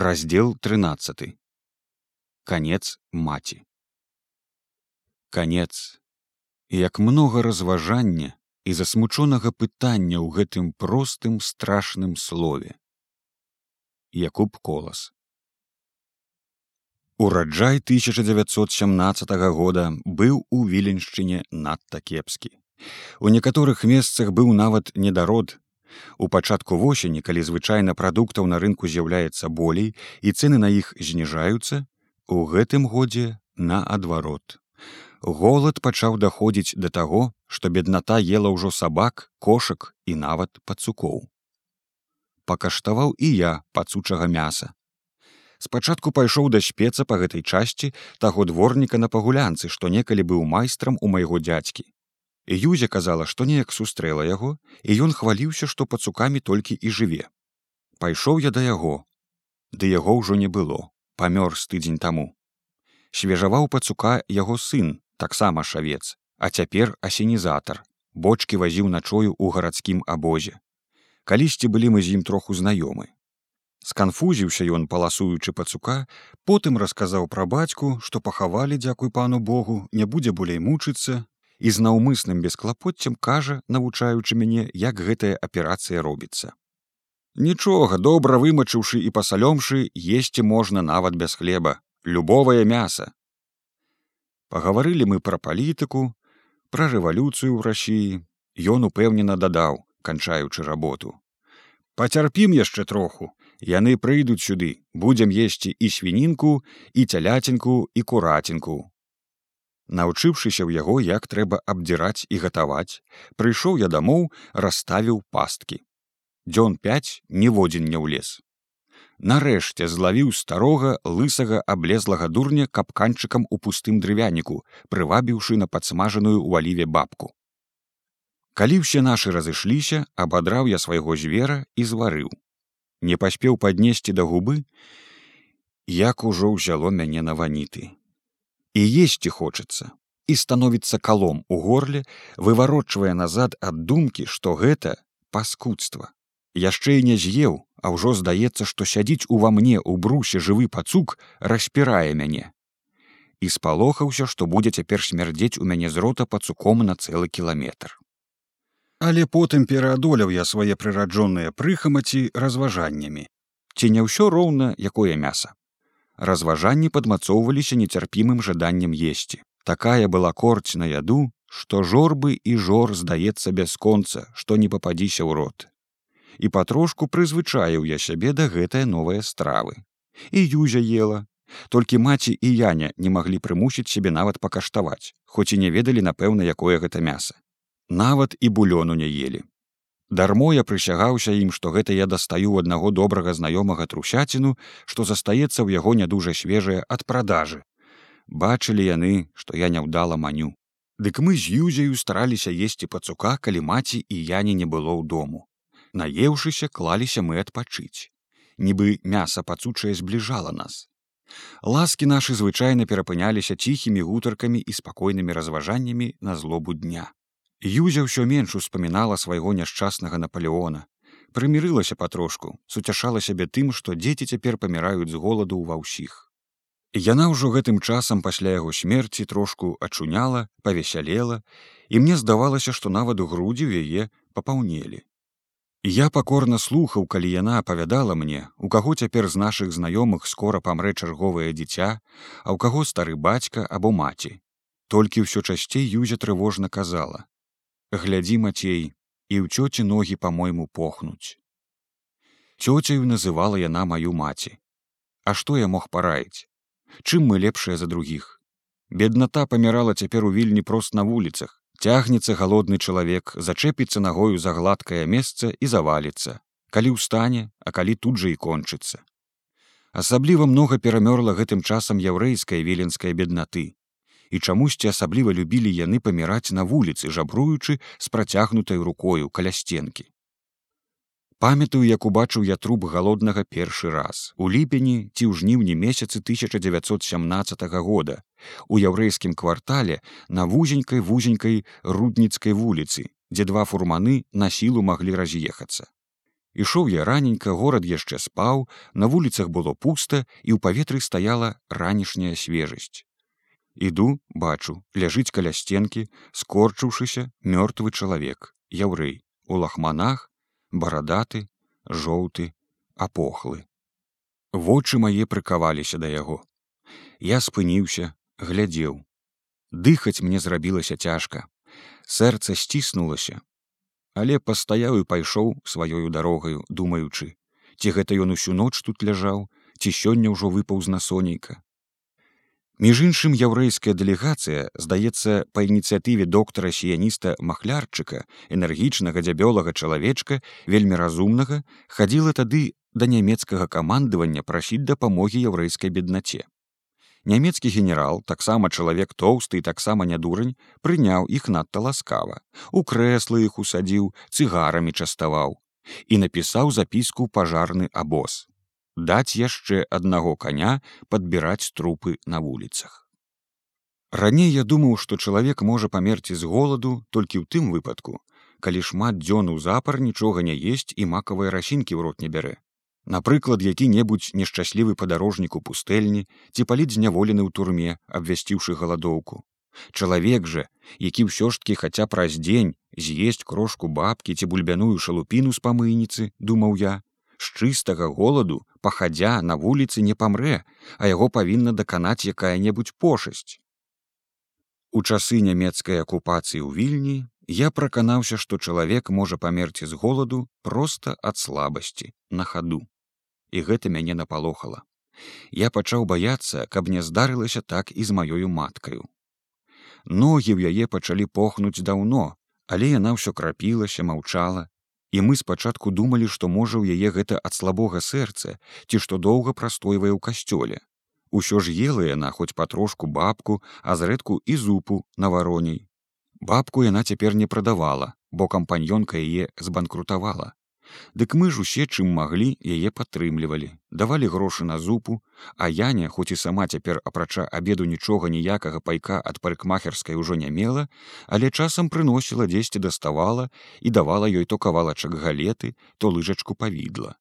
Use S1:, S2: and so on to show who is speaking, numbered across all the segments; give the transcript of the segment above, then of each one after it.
S1: раздел 13 конец маці конец. Як много разважання і засмучонага пытання ў гэтым простым страшным слове. Якуб колас. Ураджай 1917 года быў у віленшчыне надта кепскі. У некаторых месцах быў нават недарод у пачатку восені калі звычайна прадуктаў на рынку з'яўляецца болей і цены на іх зніжаюцца у гэтым годзе наадварот. Голад пачаў даходзіць да таго што бедната ела ўжо сабак кошак і нават пацукоў. Пакаштаваў і я пацучага мяса. Спачатку пайшоў да шпеца па гэтай часці таго дворніка на пагулянцы што некалі быў майстрам у майго дзядзькі юзя казала што неяк сустрэла яго і ён хваліўся што пацукамі толькі і жыве. Пайшоў я да яго. Ды яго ўжо не было памёр з тыдзень таму. Свежаваў пацука яго сын таксама шавец а цяпер асенізатар бочки вазіў начою ў гарадскім абозе. Калісьці былі мы з ім троху знаёмы. Сканфузіўся ён паласуючы пацука потым расказаў пра бацьку што пахавалі дзякуй пану богу не будзе болей мучыцца і з наўмысным бесклапоццем кажа навучаючы мяне як гэтая аперацыя робіцца. Нічога добра вымачыўшы і пасалёмшы есці можна нават без хлеба. Любовае мяса! Пагаварылі мы пра палітыку пра рэвалюцыю ў рассіі ён упэўнена дадаў канчаючы работу. Пацярпім яшчэ троху. Яны прыйдуць сюды. Будзем есці і свінінку і цялятінку і курацінку Наўчыўшыся ў яго як трэба абдзіраць і гатаваць прыйшоў я дамоў расставіў пасткі дзён пяць ніводзін не ў лес. Нарэшце злавіў старога лысага аблезлага дурня капканчыкам у пустым дрывяніку, прывабіўшы на падсмажаную ў аліве бабку. Калі ўсе нашы разышліся, абадраў я свайго звера і зварыў. Не паспеў паднесці да губы, як ужо ўзяло мяне на ваніты. І есці хочацца, і становіцца калом у горле, выварочвае назад ад думкі, што гэта паскудства. Яшчэ і не з'еў а ўжо здаецца што сядзіць ува мне ў брусе жывы пацук распірае мяне. І спалохаўся што будзе цяпер смярдзець у мяне з рота пацуком на цэлы кіламетр. Але потым пераадоляў я свае прыраджоныя прыхамаці разважаннямі. Ці не ўсё роўна якое мяса разважанні падмацоўваліся нецярпімым жаданнем есці такая была корць на яду што жорбы і жор здаецца бясконца што не пападзіся ў рот і патрошку прызвычаіў я сябе да гэтае новыя стравы. І юзя ела. Толькі маці і яня не маглі прымусіць сябе нават пакаштаваць, хоць і не ведалі, напэўна, якое гэта мяса. Нават і булёну не ели. Дармо я прысягаўся ім, што гэта я дастаю аднаго добрага знаёмага трусяціну, што застаецца ў яго не дужа свежае ад продажы. Бачылі яны, што я няўдала маню. Дык мы з юзею стараліся есці пацука, калі маці і яні не было ў дому наеўшыся клаліся мы адпачыць нібы мяса пацучае збліжала нас ласкі нашы звычайна перапыняліся ціхімі гутаркамі і спакойнымі разважаннямі на злобу дня юзя ўсё менш успамінала свайго няшчаснага наполеона. Прымірылася патрошку суцяшала сябе тым што дзеці цяпер паміраюць з голаду ва ўсіх. Яна ўжо гэтым часам пасля яго смерці трошку ачуняла павесялела і мне здавалася што нават у грудзі яе папаўнелі. Я пакорна слухаў, калі яна апавядала мне, у каго цяпер з нашых знаёмых скора памрэ чарговае дзіця, а ў каго стары бацька або маці. Толькі ўсё часцей юзя трывожна казала: « Глядзі мацей, і ў цёці ногі па-мойму похнуць. Цёцяю называла яна маю маці. А што я мог параіць? Чым мы лепшыя за другіх? Бедната памірала цяпер у вільні прост на вуліцах, цягнецца галодны чалавек зачэпіцца нагою за гладкае месца і заваліцца калі ўстане а калі тут жа і кончыцца асабліва многа перамёрла гэтым часам яўрэйская віленская беднаты і чамусьці асабліва любілі яны паміраць на вуліцы жабруючы з працягнутай рукою каля сценкі памятаю як убачыў я труп галоднага першы раз у ліпені ці ў жніўні месяцы 1917 года у яўрэйскім квартале на вузенькай вузенькай рудніцкай вуліцы дзе два фурманы на сілу маглі раз'ехацца Ішоў я раненька горад яшчэ спаў, на вуліцах было пуста і ў паветры стаяла ранішняя свежасць. Іду, бачу, ляжыць каля сценкі, скорчыўшыся мёртвы чалавек, яўрэй, у лахманах, барадаты, жоўты, апохлы. Вочы мае прыкаваліся да яго. Я спыніўся, глядзеў. Дыхаць мне зрабілася цяжка. Сэрца сціснулася, але пастаяў і пайшоў сваёю дарогаю думаючы ці гэта ён усю ноч тут ляжаў ці сёння ўжо выпаў з насонейка між іншым яўрэйская дэлегацыя здаецца па ініцыятыве доктара сіяніста махлярчыка энергічнага дзябёлага чалавечка вельмі разумнага хадзіла тады да нямецкага камандавання прасіць дапамогі яўрэйскай беднаце. Нямецкі генерал таксама чалавек тоўсты і таксама нядурань прыняў іх надта ласкава у крэслы іх усадзіў цыгарамі частаваў і напісаў запіску пажарны абоз даць яшчэ аднаго коня падбіраць трупы на вуліцах раней я думаў што чалавек можа памерці з голаду толькі ў тым выпадку калі шмат дзён у запар нічога не есць і макавыя расінкі ў рот не бярэ Напрыклад, які-небудзь нешчаслівы падарожнік у пустэльні ці паліць зняволены ў турме, абвясціўшы галадоўку. Чалавек жа, які ўсё ж таки хаця праз дзень з'есць крошку бабкі ці бульбяную шалупіну з памыйніцы, думаў я, з чыстага голаду, пахадзя на вуліцы не памрэ, а яго павінна даканаць якая-небудзь пошасць. У часы нямецкай акупацыі ў вільні я праканаўся, што чалавек можа памерці з голаду проста ад слабасці на хаду. І гэта мяне напалохала. Я пачаў баяцца, каб не здарылася так і з маёю маткаю. Ногі ў яе пачалі похнуць даўно, але яна ўсё крапілася, маўчала, і мы спачатку думалі, што можа ў яе гэта ад слабога сэрца ці што доўга прастойвае ў касцёле. Усё ж ела яна хоць патрошку бабку, а зрэдку і зупу на вароней бабку яна цяпер не прадавала бо кампаньёнка яе збанкрутавала дык мы ж усе чым маглі яе падтрымлівалі давалі грошы на зупу а яня хоць і сама цяпер апрача абеду нічога ніякага пайка ад парыкмахерскай ужо не мела але часам прыносіла дзесьці даставала і давала ёй то кавалачак галеты то лыжачку павідла.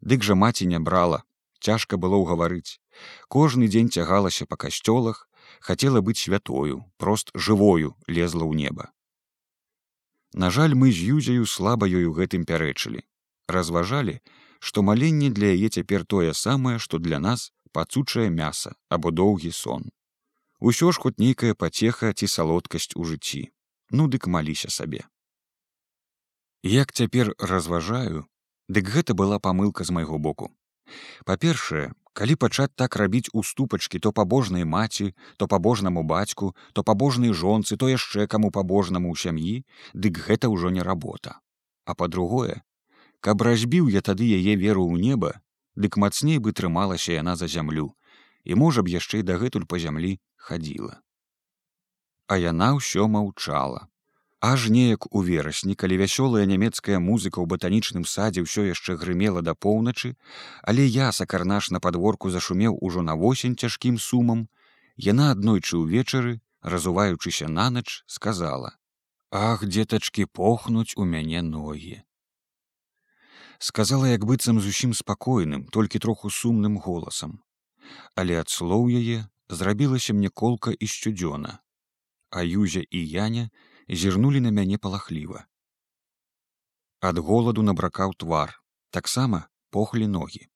S1: Дык жа маці не брала цяжка было ўгаварыць. Кожны дзень цягалася па касцёлах хацела быць святою прост жывою лезла ў неба на жаль мы з юзяю слаба ёю гэтым пярэчылі. Разважалі што маленне для яе цяпер тое самае што для нас пацучае мяса або доўгі сон. Усё ж хоць нейкая пацеха ці салодкасць у жыцці. Ну дык маліся сабе. Як цяпер разважаю дык гэта была памылка з майго боку. Па-першае калі пачаць так рабіць уступачкі то пабожнай маці то пабожнаму бацьку то пабожнай жонцы то яшчэ каму пабожнаму ў сям'і дык гэта ўжо не работа. А па-другое каб разбіў я тады яе веру ў неба дык мацней бы трымалася яна за зямлю і можа б яшчэ і дагэтуль па зямлі хадзіла. А яна ўсё маўчала Аж неяк у верасні, калі вясёлая нямецкая музыка ў батанічным садзе ўсё яшчэ грымела да поўначы, але я сакарнаш на падворку зашумеў ужо на восень цяжкім сумам, яна аднойчы ўвечары, разуваючыся нанач, сказала: « Ах, дзетачкі похнуць у мяне ногі. Сказала як быццам зусім спакойным, толькі троху сумным голасам. Але ад слоў яе зрабілася мне колка і сцюдзёна. А Юзя і Яня, зірнулі на мяне палахліва. Ад голаду набракаў твар, таксама похлі ногі.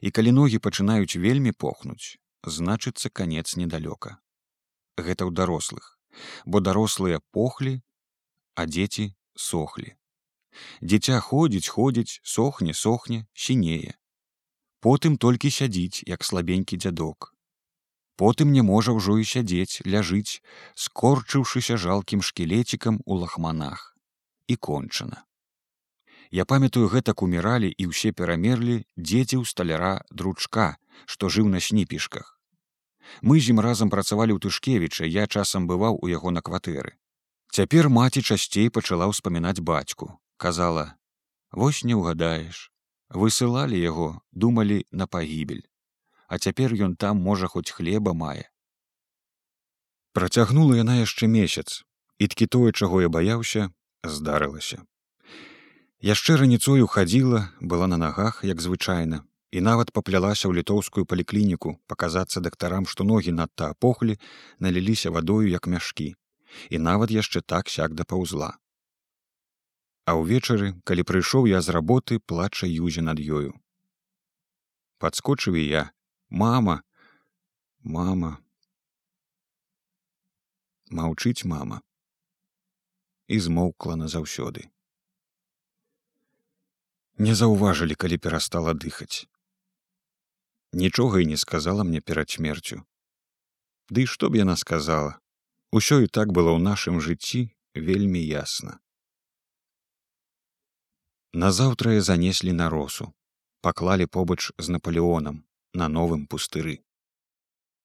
S1: І калі ногі пачынаюць вельмі похнуць, значыцца канец недалёка. Гэта ў дарослых, бо дарослыя похлі, а дзеці сохлі. Дзіця ходзіць, ходзіць, сохне, сохне, сінее. Потым толькі сядзіць, як слабенькі дзядок, потым не можа ўжо і сядзець ляжыць скорчыўшыся жалкім шкілецікам у лахманах і кончана я памятаю гэтак уміралі і ўсе перамерлі дзеці ў сталяра дручка што жыў на сніпішках мы з ім разам працавалі ў тышкевіча я часам бываў у яго на кватэры. Цяпер маці часцей пачала ўспамінаць бацьку казала вось не ўгадаеш высылалі яго думалі на пагібель а цяпер ён там можа хоць хлеба мае. Працягнула яна яшчэ месяц, і ткі тое, чаго я баяўся, здарылася. Яшчэ раніцою хадзіла, была на нагах, як звычайна, і нават паплялася ў літоўскую паліклініку паказацца дактарам, што ногі надта апохлі, наліліся вадою як мяшкі, і нават яшчэ так сяк дапаўзла. А ўвечары, калі прыйшоў я з работы, плача юзе над ёю. Падскочыў і я, мама, мама, маўчыць мама і змоўкла назаўсёды не заўважылі, калі перастала дыхаць. Нічога і не сказала мне перад смерцю. Ды што б яна сказала, Усё і так было ў нашым жыцці вельмі ясна. Назаўтра занеслі на росу, паклалі побач з Наполеонам на новым пустыры.